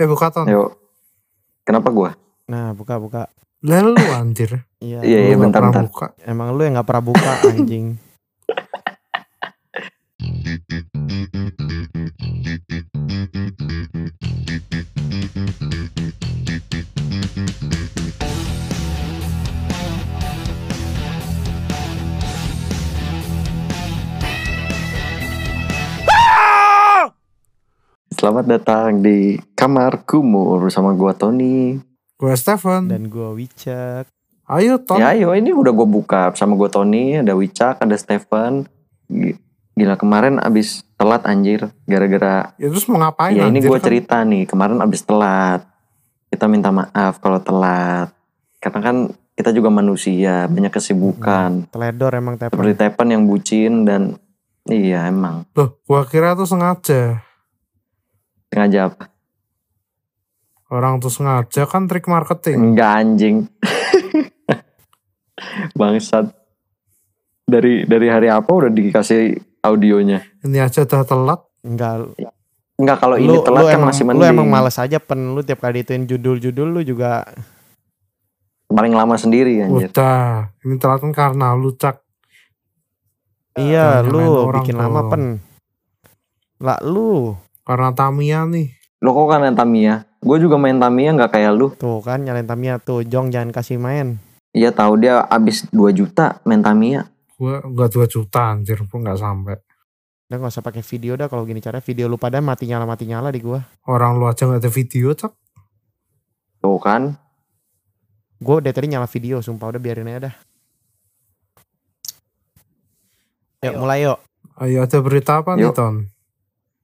Eh buka ton. Yuk. Kenapa gua? Nah, buka buka. Lah lu anjir. Iya. Iya, iya, bentar, bentar. buka. Emang lu yang nggak pernah buka anjing. Selamat datang di kamar kumur bersama gua Tony. Gue Stefan. Dan gua Wicak. Ayo ton. Ya ayo ini udah gua buka bersama gua Tony, ada Wicak, ada Stefan. Gila kemarin abis telat anjir gara-gara Ya terus mau ngapain ya ini anjir gua kan? cerita nih kemarin abis telat. Kita minta maaf kalau telat. Karena kan kita juga manusia, banyak kesibukan. Teledor emang Seperti tepen. Tepan yang bucin dan iya emang Loh, gua kira tuh sengaja. Sengaja apa? Orang tuh sengaja kan trik marketing. Enggak anjing. Bangsat. Dari dari hari apa udah dikasih audionya? Ini aja udah telat. Enggak. Enggak kalau ini Lu, telat lu kan emang, masih lu mending. emang males aja pen lu tiap kali ituin judul-judul lu juga Paling lama sendiri anjir. Udah. Ini telat kan karena lu cak. iya lu bikin dong. lama pen. Lah lu Karena Tamiya nih. Lo kok kan main Tamiya? Gue juga main Tamiya nggak kayak lu. tuh kan nyalain Tamiya tuh Jong jangan kasih main. Iya tahu dia abis 2 juta main Tamiya. Gue enggak 2 juta anjir pun nggak sampai. Udah gak usah pakai video dah kalau gini caranya video lu pada mati nyala mati nyala di gua. Orang lu aja nggak ada video cak. Tuh kan. Gua dari tadi nyala video sumpah udah biarin aja dah. Yuk mulai yuk. Ayo ada berita apa nih ton?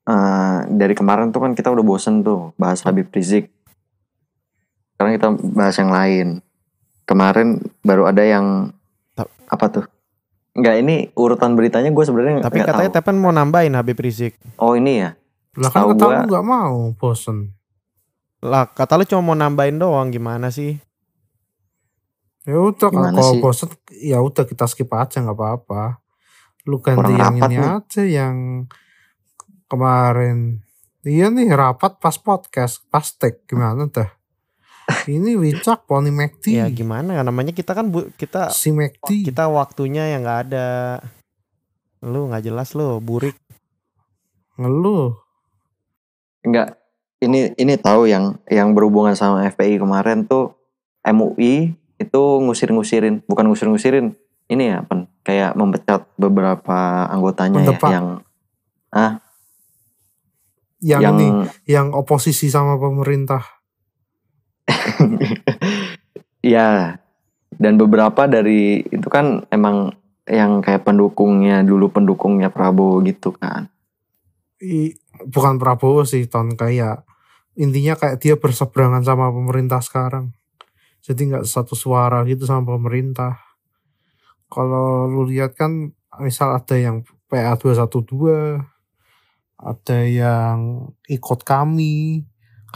Eh, dari kemarin tuh kan kita udah bosen tuh bahas Habib Rizik. Sekarang kita bahas yang lain. Kemarin baru ada yang Ta- apa tuh? Enggak ini urutan beritanya gue sebenarnya Tapi nggak katanya tahu. Tepen mau nambahin Habib Rizik. Oh ini ya. Lah kan Tahu kata gua- lu nggak mau bosen. Lah kata lu cuma mau nambahin doang gimana sih? Ya udah Gimana kalau bosen ya udah kita skip aja nggak apa-apa. Lu ganti Kurang yang ini nih. aja yang kemarin. Iya nih rapat pas podcast, pas tag gimana dah? ini Wicak Pony McD, Ya gimana ya namanya kita kan bu, kita si McD. kita waktunya yang nggak ada. Lu nggak jelas lu burik. Ngeluh. Enggak. Ini ini tahu yang yang berhubungan sama FPI kemarin tuh MUI itu ngusir-ngusirin, bukan ngusir-ngusirin. Ini ya, Pen, kayak memecat beberapa anggotanya ya yang Yang, yang ini yang oposisi sama pemerintah. ya dan beberapa dari itu kan emang yang kayak pendukungnya dulu pendukungnya Prabowo gitu kan. I, bukan Prabowo sih ton kayak intinya kayak dia berseberangan sama pemerintah sekarang. Jadi nggak satu suara gitu sama pemerintah. Kalau lu lihat kan misal ada yang PA 212 ada yang ikut kami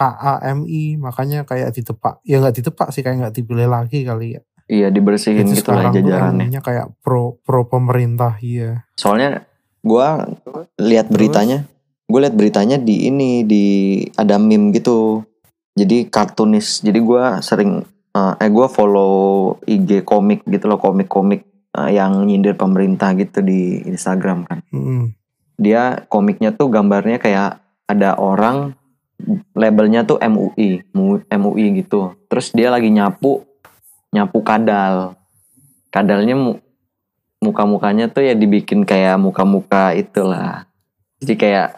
KAMI makanya kayak ditepak ya nggak ditepak sih kayak nggak dipilih lagi kali ya Iya dibersihin Jadi gitu lah jajarannya. Kayak pro pro pemerintah iya Soalnya gua lihat beritanya, gue lihat beritanya di ini di ada meme gitu. Jadi kartunis. Jadi gua sering eh, eh gua follow IG komik gitu loh, komik-komik eh, yang nyindir pemerintah gitu di Instagram kan. Mm-mm. Dia komiknya tuh gambarnya kayak ada orang labelnya tuh MUI, Mu- MUI gitu. Terus dia lagi nyapu nyapu kadal. Kadalnya mu- muka-mukanya tuh ya dibikin kayak muka-muka itulah. Jadi kayak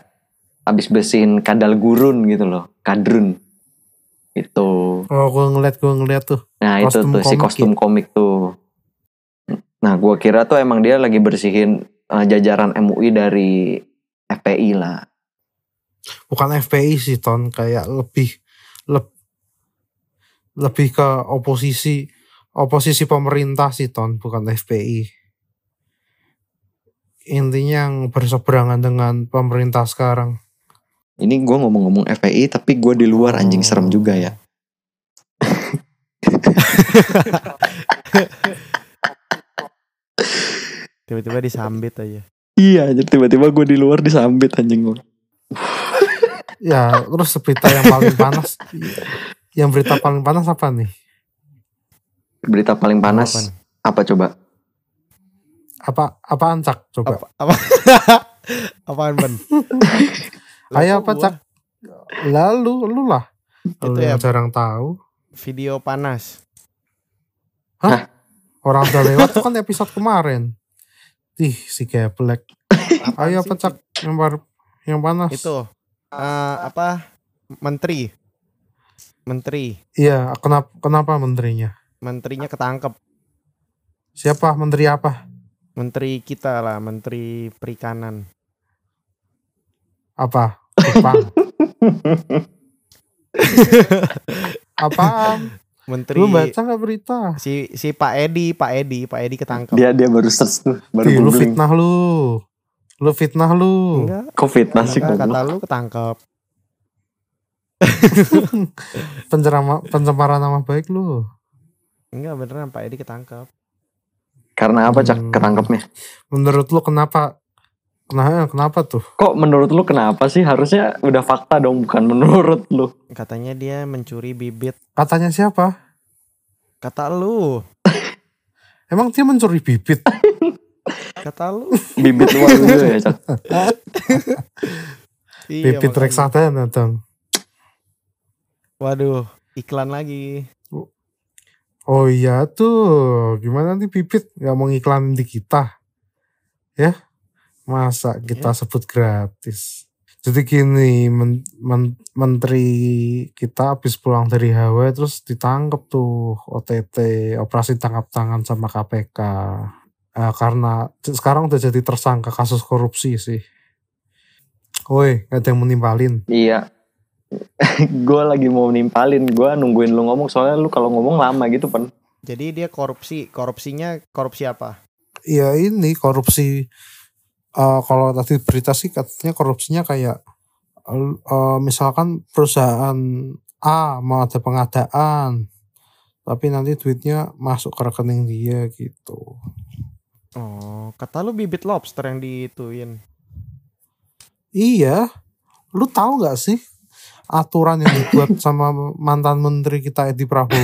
abis bersihin kadal gurun gitu loh, kadrun. Itu. oh gue ngeliat gue ngeliat tuh Nah itu tuh si komik kostum komik tuh. Nah gua kira tuh emang dia lagi bersihin eh, jajaran MUI dari FPI lah. bukan FPI sih ton. Kayak lebih leb- lebih ke oposisi oposisi pemerintah sih ton. Bukan FPI intinya yang berseberangan dengan pemerintah sekarang. Ini gua ngomong-ngomong FPI tapi gua di luar anjing serem juga ya. Tiba-tiba disambit aja. Iya, tiba-tiba gue di luar disambit anjing gue. Ya, terus berita yang paling panas. yang berita paling panas apa nih? Berita paling panas Apaan? apa coba? Apa apaan cak? Coba. Apa, apa? Apaan ban? Ayo apa cak? Lalu lu lah. Itu Lu ya. yang jarang tahu. Video panas. Orang udah lewat tuh kan episode kemarin. Ih, si Geblek. Ayo apa sih? cak? Yang baru yang panas. Itu eh, apa? Menteri. Menteri. Iya, kenapa kenapa menterinya? Menterinya ketangkep. Siapa menteri apa? Menteri kita lah, Menteri Perikanan. Apa? Jepang. Apaan? Menteri Lu baca nggak berita? si si Pak Edi, Pak Edi, Pak Edi ketangkep. Dia dia baru search tuh, baru Ih, lu fitnah lu. Lu fitnah lu. Enggak, Kok fitnah sih kata lu ketangkep. Pencerama, pencemaran nama baik lu. Enggak beneran Pak Edi ketangkep. Karena apa cak Hmm. ketangkepnya? Menurut lu kenapa? Kenapa, kenapa tuh? Kok menurut lu kenapa sih? Harusnya udah fakta dong, bukan menurut lu. Katanya dia mencuri bibit. Katanya siapa? Kata lu, Emang dia mencuri bibit? kata lu. Bibit luar juga ya cak. Iya, bibit makanya. reksadana dong. Waduh, iklan lagi. Oh iya tuh, gimana nih bibit nggak mau ngiklanin di kita? Ya, masa kita sebut gratis? Jadi gini, men- men- menteri kita habis pulang dari Hawaii terus ditangkap tuh OTT, operasi tangkap tangan sama KPK. Eh, karena sekarang udah jadi tersangka kasus korupsi sih. Woi, gak ada yang menimpalin. Iya. gue lagi mau nimpalin, gue nungguin lu ngomong soalnya lu kalau ngomong lama gitu pan. Jadi dia korupsi, korupsinya korupsi apa? ya ini korupsi eh, kalau tadi berita sih katanya korupsinya kayak eh, misalkan perusahaan A mau ada pengadaan tapi nanti duitnya masuk ke rekening dia gitu. Oh, kata lu bibit lobster yang dituin. iya. Lu tahu nggak sih aturan yang dibuat sama mantan menteri kita Edi Prabowo?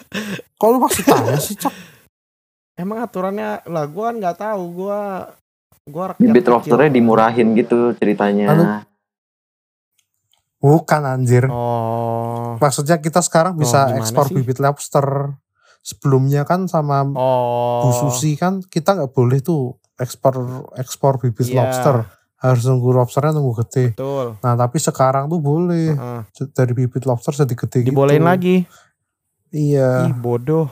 Kalau lu masih tanya sih cok Emang aturannya lah gua kan nggak tahu, gua gua rakyat Bibit kecil. lobsternya dimurahin gitu ceritanya. Aduh. bukan anjir Oh. Maksudnya kita sekarang bisa gimana ekspor sih? bibit lobster. Sebelumnya kan sama Oh. Bu Susi kan kita nggak boleh tuh ekspor ekspor bibit Iya. lobster. Harus nunggu lobsternya nunggu gede. Betul. Nah tapi sekarang tuh boleh Heeh. dari bibit lobster jadi gede Dibolehin gitu. lagi. Iya. Ih, bodoh.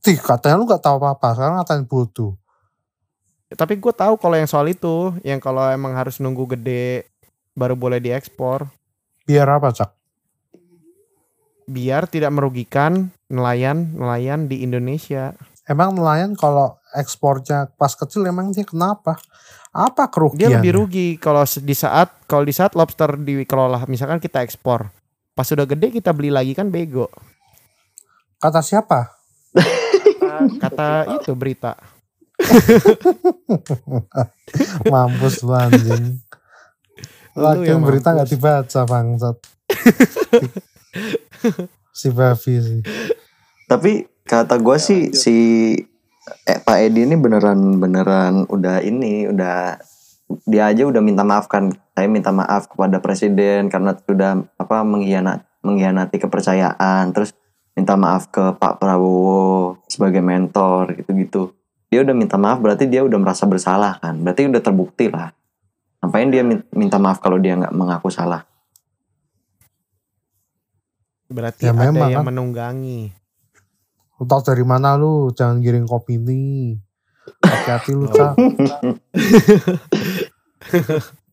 Tih katanya lu nggak tahu apa-apa. Sekarang ngatain bodoh. Tapi gue tahu kalau yang soal itu, yang kalau emang harus nunggu gede baru boleh diekspor, Biar apa cak? biar tidak merugikan nelayan-nelayan di Indonesia. Emang nelayan kalau ekspornya pas kecil emang dia kenapa? Apa Dia kerugiannya? lebih rugi kalau di saat kalau di saat lobster dikelola, misalkan kita ekspor, pas sudah gede kita beli lagi kan bego. Kata siapa? Kata itu berita. Mampus lu anjing. Lagi yang berita nggak dibaca bangsat. si babi sih. Tapi kata gue sih si eh, Pak Edi ini beneran beneran udah ini udah dia aja udah minta maaf kan. Saya minta maaf kepada presiden karena sudah apa mengkhianat mengkhianati kepercayaan. Terus minta maaf ke Pak Prabowo sebagai mentor gitu-gitu. Dia udah minta maaf berarti dia udah merasa bersalah kan. Berarti udah terbukti lah. Ngapain dia min- minta maaf kalau dia nggak mengaku salah? Berarti Ya, ada memang yang kan. menunggangi. Lu tau dari mana lu? Jangan giring kopi nih. Hati-hati lu, Oh. Cak.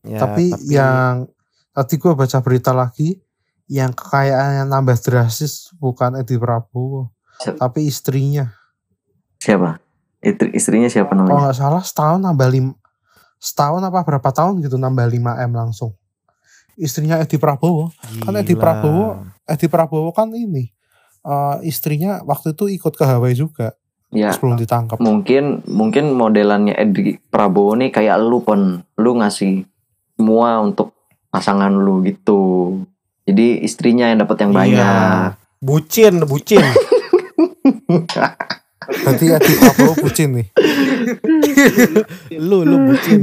Ya, tapi, yang tadi gue baca berita lagi, yang kekayaannya nambah drastis bukan Edi Prabowo, tapi istrinya. Siapa? Istri, istrinya siapa Kalau namanya? nggak salah setahun nambah lim, setahun apa berapa tahun gitu nambah 5 m langsung. Istrinya Edi Prabowo, kan Edi gila. Prabowo Edi Prabowo kan ini eh, istrinya waktu itu ikut ke Hawaii juga Ya, sebelum ditangkap. mungkin mungkin modelannya Edi Prabowo nih kayak lu pon lu ngasih semua untuk pasangan lu gitu. Jadi istrinya yang dapat yang Iya. banyak. Bucin, bucin. Berarti Edi Prabowo bucin nih. lu, lu bucin.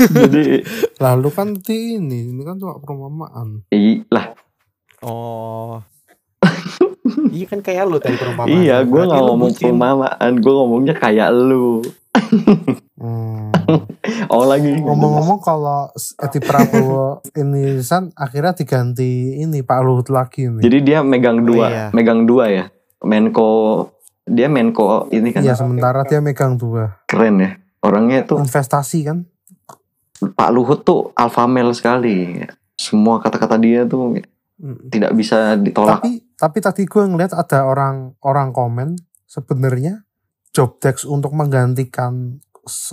Jadi Lalu kan di ini, ini kan cuma perumpamaan. i- lah Oh. iya kan kayak lu tadi perumpamaan. iya, gue nggak ngomong bucin. perumpamaan, gue ngomongnya kayak lu. Hmm. Oh lagi Ngomong-ngomong kalau Edi Prabowo ini San akhirnya diganti ini Pak Luhut lagi nih. Jadi dia megang dua, iya. megang dua ya. Menko dia Menko ini kan Iya sementara dia megang dua keren ya. Orangnya tuh investasi kan. Pak Luhut tuh alpha male sekali. Semua kata-kata dia tuh Mm. tidak bisa ditolak. Tapi tapi tadi gue ngeliat ada orang orang komen sebenarnya job desk untuk menggantikan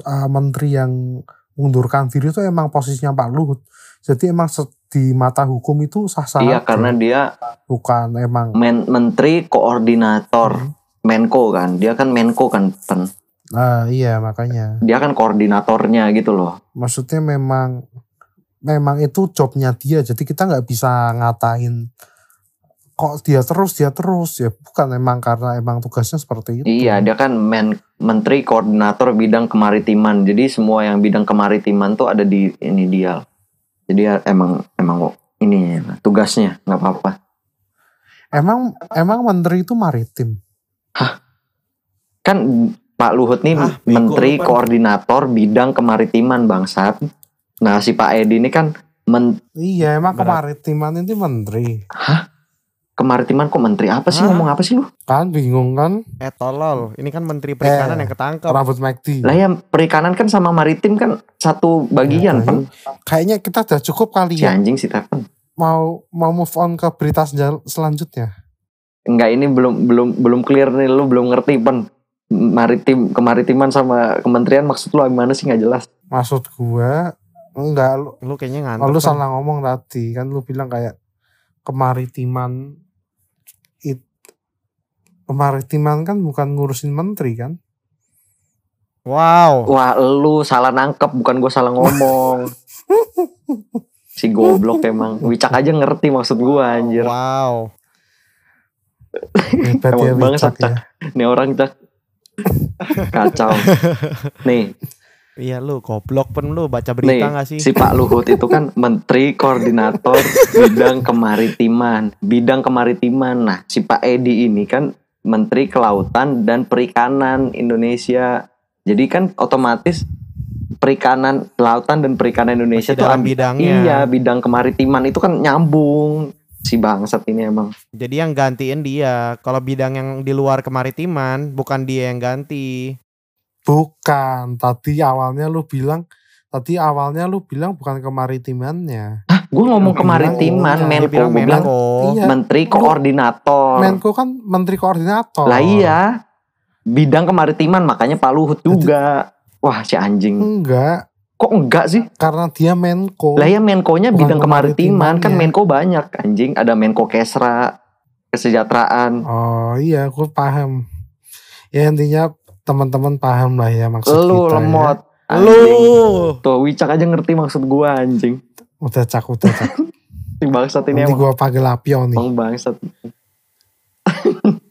uh, menteri yang mengundurkan diri itu emang posisinya Pak Luhut. Jadi emang di mata hukum itu sah-sah iya aja. karena dia bukan emang men- menteri koordinator Menko kan. Dia kan Menko kan, Pen. Ah, iya makanya Dia kan koordinatornya gitu loh. maksudnya memang memang itu jobnya dia jadi kita nggak bisa ngatain kok dia terus dia terus ya bukan emang karena emang tugasnya seperti itu Iya, dia kan men- menteri koordinator bidang kemaritiman. Jadi semua yang bidang kemaritiman tuh ada di ini dia. Jadi ya emang emang kok ini tugasnya nggak apa-apa. emang emang menteri itu maritim Kan Pak Luhut nih Ah, bego menteri Pan. koordinator bidang kemaritiman bangsat. Nah si Pak Edi ini kan men- iya emang Berat. kemaritiman itu menteri kemaritiman kok menteri apa sih Hah? ngomong apa sih lu? kan bingung kan Eh tolol, ini kan menteri perikanan Eh, yang ketangkep. rambut McD Lah ya perikanan kan sama maritim kan satu bagian Ya, kayaknya kita udah cukup kali Si ya anjing si Tepen. mau mau move on ke berita selanjutnya Enggak ini belum belum belum clear nih lu belum ngerti Pen. Maritim kemaritiman sama kementerian maksud lu gimana sih nggak jelas. maksud gua enggak lu, Lu kayaknya ngantuk. lu salah ngomong tadi kan lu bilang kayak kemaritiman it kemaritiman kan bukan ngurusin menteri kan Wow. Wah lu salah nangkep bukan gue salah ngomong. si goblok emang. Wicak aja ngerti maksud gua anjir. Wow. Hebat ya bangsat, ya Nih orang cak kacau. Nih Iya lu goblok pen lu baca berita Nih, gak sih? si Pak Luhut itu kan Menteri Koordinator Bidang Kemaritiman. Bidang Kemaritiman. Nah, si Pak Edi ini kan Menteri Kelautan dan Perikanan Indonesia. Jadi kan otomatis perikanan, kelautan dan perikanan Indonesia Masih tuh dalam bidangnya. Iya, bidang kemaritiman itu kan nyambung. Si bangsat ini emang. Jadi yang gantiin dia. Kalau bidang yang di luar kemaritiman bukan dia yang ganti. bukan tadi awalnya lu bilang tadi awalnya lu bilang bukan kemaritimannya Gue ngomong Lu bilang, kemaritiman, oh, Dia Menko. bilang Gua bilang iya Menteri Koordinator. Menko kan menteri koordinator Lah iya, bidang kemaritiman makanya Pak Luhut juga. Wah si anjing. enggak Kok enggak sih? karena dia Menko Lah ya Menko-nya bidang kemaritiman kan. Menko banyak anjing. Ada Menko Kesra, kesejahteraan. Oh iya, gue paham. Ya intinya teman-teman paham lah ya maksud Lu kita lemot. ya. Lu. Tuh Wicak aja ngerti maksud gua anjing. Udah cak, udah cak. Si bangsat ini Nanti emang, gue panggil Lapio nih. emang bangsat.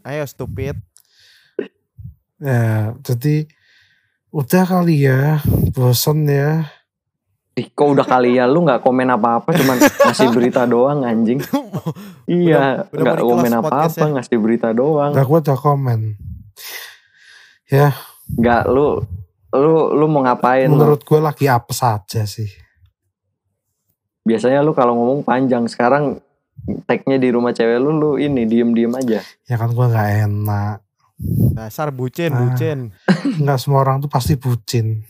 Ayo stupid. Ya, jadi udah kali ya, bosen ya. Ih, kok udah kali ya lu nggak komen apa-apa cuman ngasih berita doang anjing. iya, nggak komen apa-apa podcastnya. ngasih berita doang. Udah gue udah komen. Ya, Nggak lu lu lu mau ngapain lu? menurut gue lagi apes aja sih. Biasanya lu kalau ngomong panjang, sekarang tagnya di rumah cewek lu lu ini diem-diem aja. Ya kan gue nggak enak. Dasar bucin, Ah. bucin. Nggak semua orang tuh pasti bucin.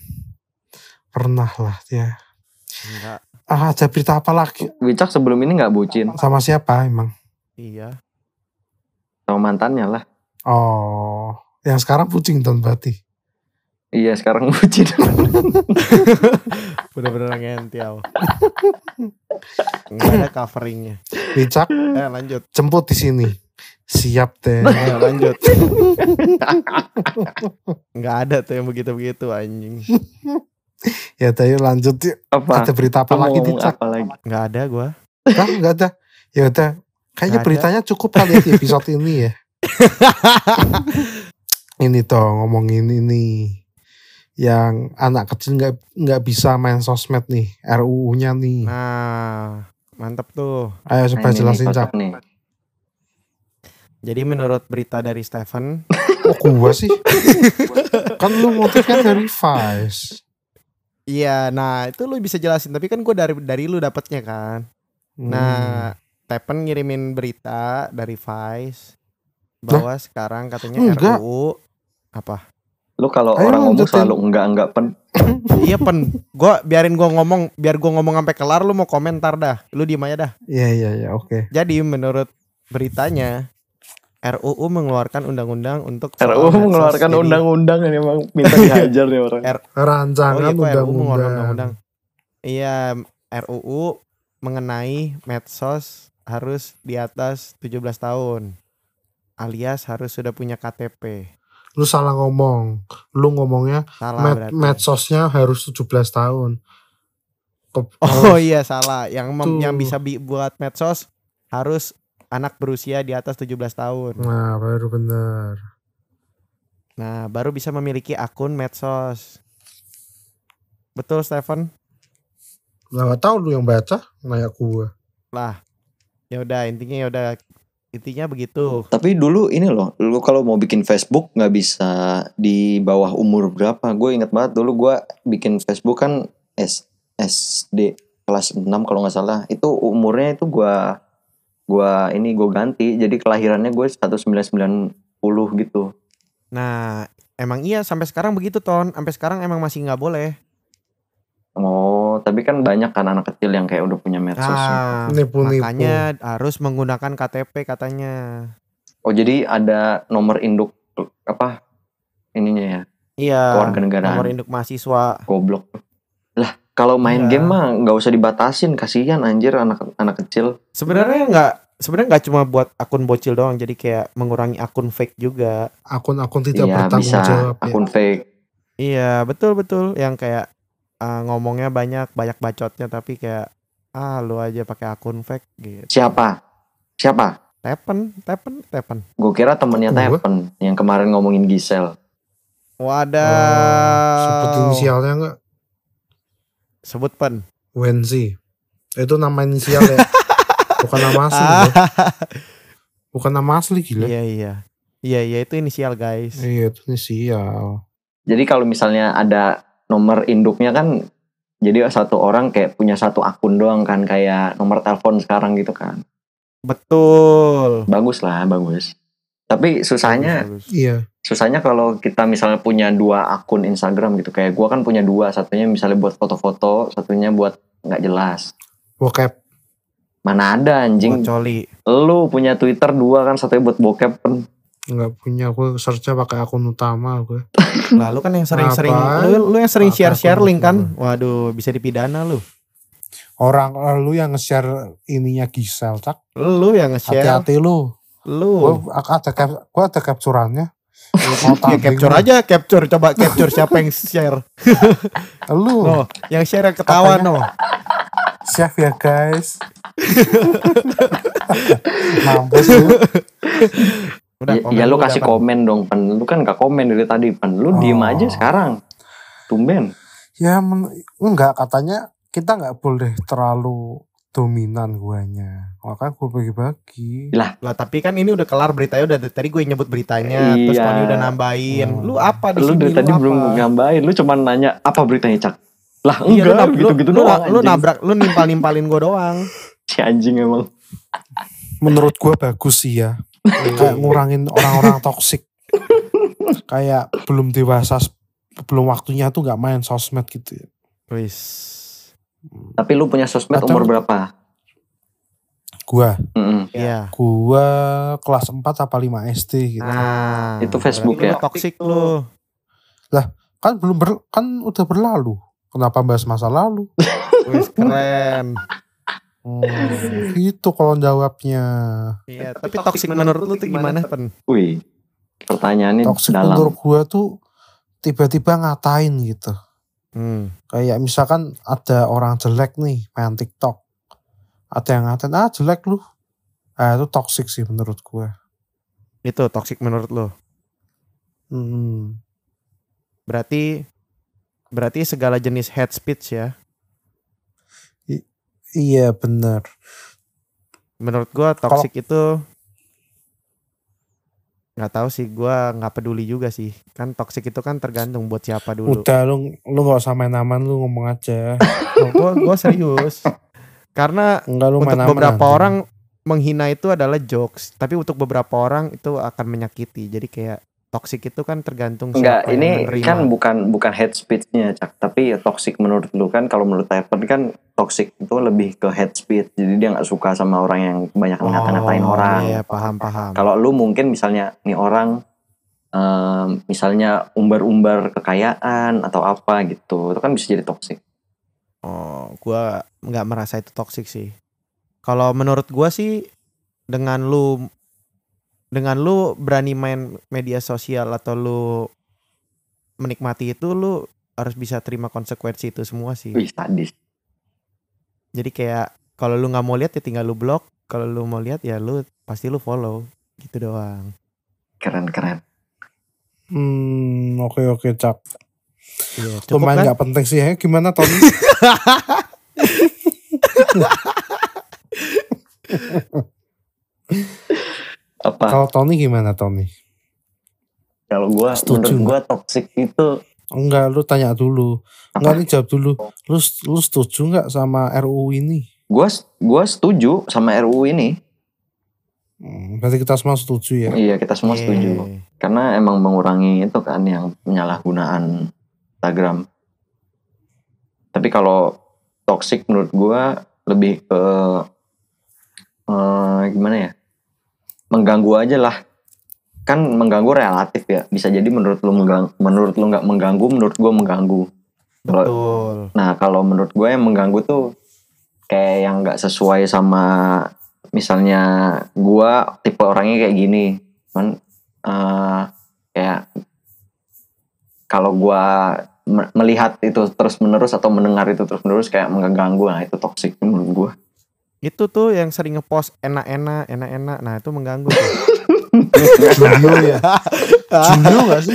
Pernah lah ya. Enggak. Ah, ada berita apa lagi? Wicak sebelum ini nggak bucin Sama siapa emang? Iya. sama mantannya lah. Oh, yang sekarang bucin don berarti. Iya sekarang bucin. Bener-bener ngentiau. Enggak ada coveringnya. Wicak Eh lanjut. jemput di sini. Siap deh. Ayo lanjut. Enggak ada tuh yang begitu-begitu anjing. Ya tadi lanjut yuk. Apa? Ada berita apa lagi nih ngomong Cak? apa lagi? Nggak ada gua. Kan nggak ada. Ya udah. Kayaknya Nggak ada. beritanya cukup kali ya di episode ini ya. ini toh ngomongin ini yang anak kecil nggak nggak bisa main sosmed nih RUU-nya nih. Nah, mantep tuh. Ayo Nah, coba ini jelasin Cak. nih. Jadi menurut berita dari Stephen, Oh gua sih. kan lu motifnya dari Vice. iya, nah itu lu bisa jelasin. Tapi kan gue dari dari lu dapetnya kan. Hmm. Nah, Stephen ngirimin berita dari Vice bahwa sekarang katanya Enggak. RUU apa? Lu kalau orang ngomong selalu enggak enggak pen. iya pen, gua biarin gua ngomong, biar gua ngomong sampai kelar lu mau komentar dah. Lu diem aja dah. Iya iya iya oke. Jadi menurut beritanya RUU mengeluarkan undang-undang untuk RUU mengeluarkan undang-undang ini emang minta dihajar nih orang. Rancangan Oh iya, undang-undang. Iya, RUU mengenai medsos harus di atas 17 tahun. Alias harus sudah punya KTP. Lu salah ngomong. Lu ngomongnya Salah med berarti. medsosnya harus 17 tahun. Ke- Oh iya salah. Yang mem- Tuh. yang bisa bi- buat medsos harus anak berusia di atas 17 tahun. Nah, baru bener. Nah, baru bisa memiliki akun medsos. Betul, Stephen? Lah gak tahu lu yang baca nanya gua. Lah. Ya udah, intinya ya udah intinya begitu. Tapi dulu ini loh, lu kalau mau bikin Facebook nggak bisa di bawah umur berapa. Gue inget banget dulu gue bikin Facebook kan S, SD kelas 6 kalau nggak salah. Itu umurnya itu gue gua ini gue ganti. Jadi kelahirannya gue 1990 gitu. Nah, emang iya sampai sekarang begitu, Ton. Sampai sekarang emang masih nggak boleh. Oh, tapi kan banyak kan anak kecil yang kayak udah punya medsos. Nah, Nipu-nipu. makanya harus menggunakan KTP katanya. Oh, jadi ada nomor induk apa ininya ya? Iya. Nomor induk mahasiswa. Goblok. Kalau main Iya. game mah nggak usah dibatasin, kasihan anjir anak anak kecil. Sebenarnya nggak sebenarnya nggak cuma buat akun bocil doang, jadi kayak mengurangi akun fake juga. Akun-akun tidak Iya, bertanggung bisa jawab ya. akun fake. Iya, betul betul yang kayak uh, ngomongnya banyak, banyak bacotnya tapi kayak ah lu aja pakai akun fake gitu. Siapa? Siapa? Tepen, tepen, tepen. Gue kira temennya? Tepen yang kemarin ngomongin Gisel. Wadah. Sebut inisialnya enggak? Sebut pen. Wenzi. Itu nama inisial ya. Bukan nama asli. Loh. Bukan nama asli gila. iya iya. Iya iya itu inisial guys. Iya, itu inisial. Jadi kalau misalnya ada nomor induknya kan jadi satu orang kayak punya satu akun doang kan kayak nomor telepon sekarang gitu kan. Betul. Bagus lah, bagus. Tapi susahnya. Iya. susahnya kalau kita misalnya punya dua akun Instagram gitu kayak gua kan punya dua satunya misalnya buat foto-foto satunya buat nggak jelas Bokep. mana ada anjing Buat coli. lu punya Twitter dua kan satunya buat bokep kan Enggak punya. Gue searchnya pakai akun utama gue. Lalu kan yang sering-sering lu, lu yang sering Pakai share-share akun link kan. Waduh, bisa dipidana lu. Orang lu yang nge-share ininya Gisel, Cak. Lu yang nge-share. Hati-hati lu. Lu. Gue ada cap, gua ada capturannya. Ya capture aja, capture. Coba capture siapa yang share. Lu No, yang share yang ketawa no. siap ya guys. Mampus lu. Udah, ya, komen ya lu kasih Dapan. komen dong pen lu kan gak komen dari tadi pen lu diem Oh. aja sekarang tumben Ya men- enggak katanya kita nggak boleh terlalu dominan guanya. Makanya gue bagi-bagi. Lah tapi kan ini udah kelar beritanya udah tadi gue nyebut beritanya terus Iya. Tony udah nambahin. Hmm. Lu apa di lu sini? dari Lu tadi apa? belum ngambain lu cuma nanya apa beritanya cak lah Iya, lu, enggak nab- gitu gitu lu, doang lu, lu anjing. nabrak, lu nimpal-nimpalin gue doang. si anjing emang Menurut gue bagus sih ya. Kayak ngurangin orang-orang toksik. Kayak belum dewasa, belum waktunya tuh nggak main sosmed gitu ya. Wis. tapi lu punya sosmed Atau- umur berapa Gua, Mm-mm. Iya. gua kelas 4 apa 5 SD gitu. Nah, Itu Facebook berarti ya? lu Toxic lu. Kan belum ber, kan udah berlalu. Kenapa bahas masa lalu? Wis keren. Hmm, gitu kalau jawabnya. Iya, tapi toxic menurut lu tuh gimana, Pen? wih pertanyaannya Toxic dalam menurut gua tuh tiba-tiba ngatain gitu. Hmm. Kayak misalkan ada orang jelek nih main TikTok. Ada yang ngatain, ah jelek lu. Ah itu toxic sih menurut gue. Itu toxic menurut lo. Hmm. Berarti berarti segala jenis hate speech ya. Iya bener. Menurut gua toxic itu nggak tahu sih gua nggak peduli juga sih. Kan toxic itu kan tergantung buat siapa dulu. Udah lu lu gak usah main aman lu ngomong aja. Gua gua serius. Karena Enggak lu untuk beberapa anjing. orang menghina itu adalah jokes, tapi untuk beberapa orang itu akan menyakiti. Jadi kayak toxic itu kan tergantung Enggak, siapa yang ini menerima. kan bukan bukan hate speech-nya, Cak. Tapi toxic menurut lu kan kalau menurut Typer kan toxic itu lebih ke hate speech. Jadi dia nggak suka sama orang yang banyak ngata-ngatain Oh, orang. Iya, paham paham. Kalau lu mungkin misalnya nih orang em, misalnya umbar-umbar kekayaan atau apa gitu, itu kan bisa jadi toxic. Oh, gua nggak merasa itu toxic sih. Kalau menurut gua sih dengan lu dengan lu berani main media sosial atau lu menikmati itu lu harus bisa terima konsekuensi itu semua sih. Wih, sadis. Jadi kayak kalau lu nggak mau lihat ya tinggal lu blok, kalau lu mau lihat ya lu pasti lu follow gitu doang. Keren-keren. Hmm, oke oke Cak. Iya, cukup Lumayan kan? nggak penting sih ya. Gimana Tony? Apa? Kalau Tony gimana Tony? Kalau gua Setuju menurut gua toxic itu Enggak, lu tanya dulu. Apa? Enggak nih jawab dulu. Lu lu setuju nggak sama RUU ini? gua gua setuju sama RUU ini. Hmm, berarti kita semua setuju ya. Iya, kita semua setuju. Iya. Karena emang mengurangi itu kan yang penyalahgunaan Instagram. Tapi kalau toxic menurut gua lebih ke eh, gimana ya? Mengganggu aja lah. Kan mengganggu relatif ya. Bisa jadi menurut lu menggang, menurut lu nggak mengganggu, menurut gua mengganggu. Betul. Nah kalau menurut gue yang mengganggu tuh kayak yang nggak sesuai sama misalnya gue tipe orangnya kayak gini, kan eh, kayak kalau gue melihat itu terus menerus atau mendengar itu terus menerus kayak mengganggu, nah itu toxic menurut gue. Itu tuh yang sering ngepost enak-enak, enak-enak. Nah, itu mengganggu tuh. Julio ya. Julio gak sih?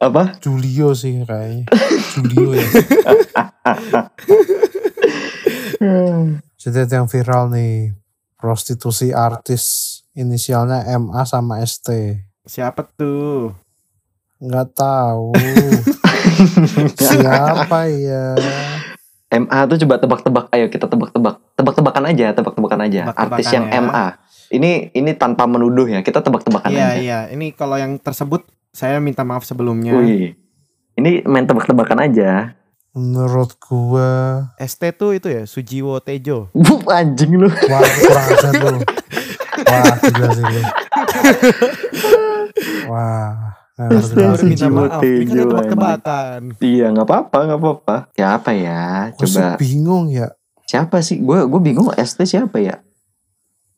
Apa? Julio sih kayaknya. Julio ya. Jadi yang viral nih. Prostitusi artis inisialnya MA sama ST. Siapa tuh? Nggak tahu. Siapa ya? MA tuh coba tebak-tebak, ayo kita tebak-tebak, tebak-tebakan aja, tebak-tebakan aja. Tebak-tebakan Artis yang ya. MA. Ini ini tanpa menuduh ya, kita tebak-tebakan Iya, aja. iya. Ini kalau yang tersebut saya minta maaf sebelumnya. Wih. Ini main tebak-tebakan aja. Menurut gua ST tuh itu ya, Sujiwo Tejo. Wuh, anjing lu. Wah kurang ajar lu. Wah gila sih lu. Wah. Banget. Baru minta maaf. Ini kan tebak-tebakan. Iya, nggak apa-apa, nggak apa-apa. Siapa ya? Sih Coba. bingung ya. Siapa sih? Gue gue bingung ST siapa ya?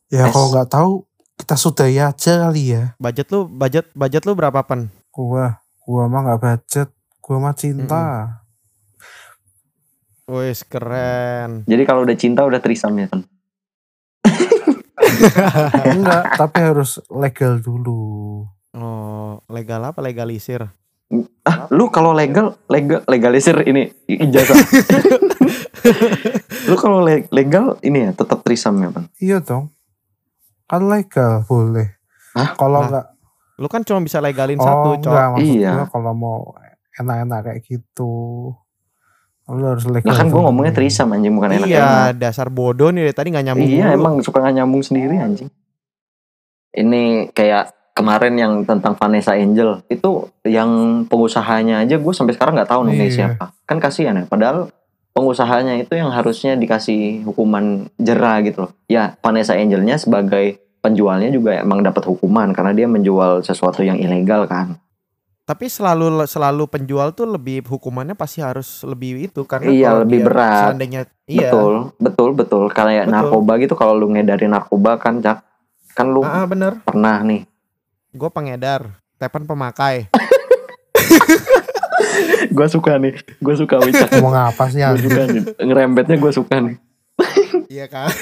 Ya S. kalau nggak tahu kita sudahi aja kali ya. Budget lu, budget budget lu berapa pan? Gua, gua mah nggak budget. Gua mah cinta. Wih, keren. Jadi kalau udah cinta udah trisam ya, Ton? Enggak, tapi harus legal dulu. Oh, legal apa legalisir? Ah, lu kalau legal, legal legalisir ini ijazah. lu kalau le- legal ini ya tetap trisam ya, Ton? Iya dong. Kan legal boleh. Hah? Kalau Nah, enggak Lu kan cuma bisa legalin oh, satu, cowok. enggak maksud Iya. kalau mau enak-enak kayak gitu. Lu harus legal. Lah kan gue dulu. ngomongnya trisam anjing bukan enak Iya, dasar bodoh nih dari tadi nggak nyambung. Iya mulu. emang suka nggak nyambung sendiri anjing. Ini kayak kemarin yang tentang Vanessa Angel itu yang pengusahanya aja gue sampai sekarang nggak tahu namanya Iya. siapa. Kan kasihan ya. Padahal pengusahanya itu yang harusnya dikasih hukuman jera gitu loh. Ya Vanessa Angelnya sebagai penjualnya juga emang dapat hukuman karena dia menjual sesuatu yang ilegal kan. Tapi selalu selalu penjual tuh lebih hukumannya pasti harus lebih itu karena Iya, lebih dia berat. Seandainya iya. Betul, betul, betul. Kayak Betul. narkoba gitu kalau lu ngedarin narkoba kan, Cak. Kan lu Ah, ah, bener. pernah nih Gue pengedar, Tepan pemakai. gue suka nih. Gue suka Wicak. Ngomong apa sih Gue suka nih. Ngerembetnya gue suka nih. Iya kan?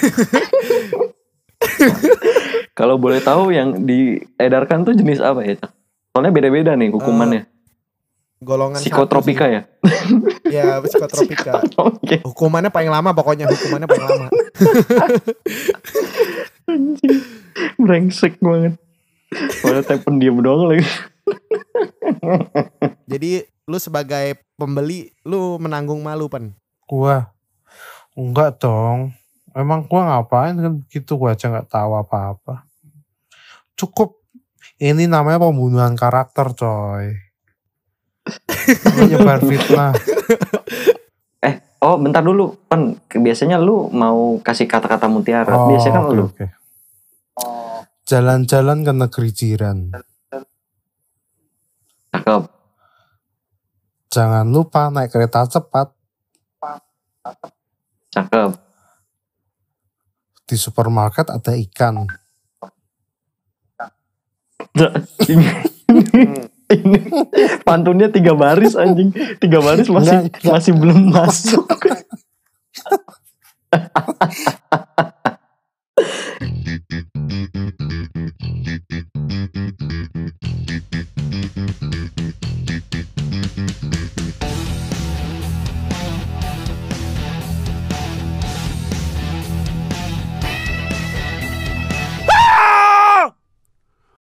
Kalau boleh tahu yang diedarkan tuh jenis apa ya, Cak? Soalnya beda-beda nih hukumannya. Golongan satu Psikotropika ya? Ya, psikotropika. Oke. Hukumannya paling lama pokoknya hukumannya paling lama. Brengsek banget. Malah teh pendiam doang lagi. Jadi lu sebagai pembeli lu menanggung malu pen. Gua enggak dong. Emang gua ngapain kan gitu gua aja nggak tahu apa-apa. Cukup ini namanya pembunuhan karakter coy. Menyebar fitnah. Oh bentar dulu, Pen. Biasanya lu mau kasih kata-kata mutiara. Oh, Biasanya kan oke, lu. oke. Jalan-jalan ke negeri jiran. Cakep. Jangan lupa naik kereta cepat Cakep. di supermarket ada ikan. ini, ini pantunnya tiga baris anjing. Tiga baris masih Enggak, enggak. masih belum masuk. Thank you.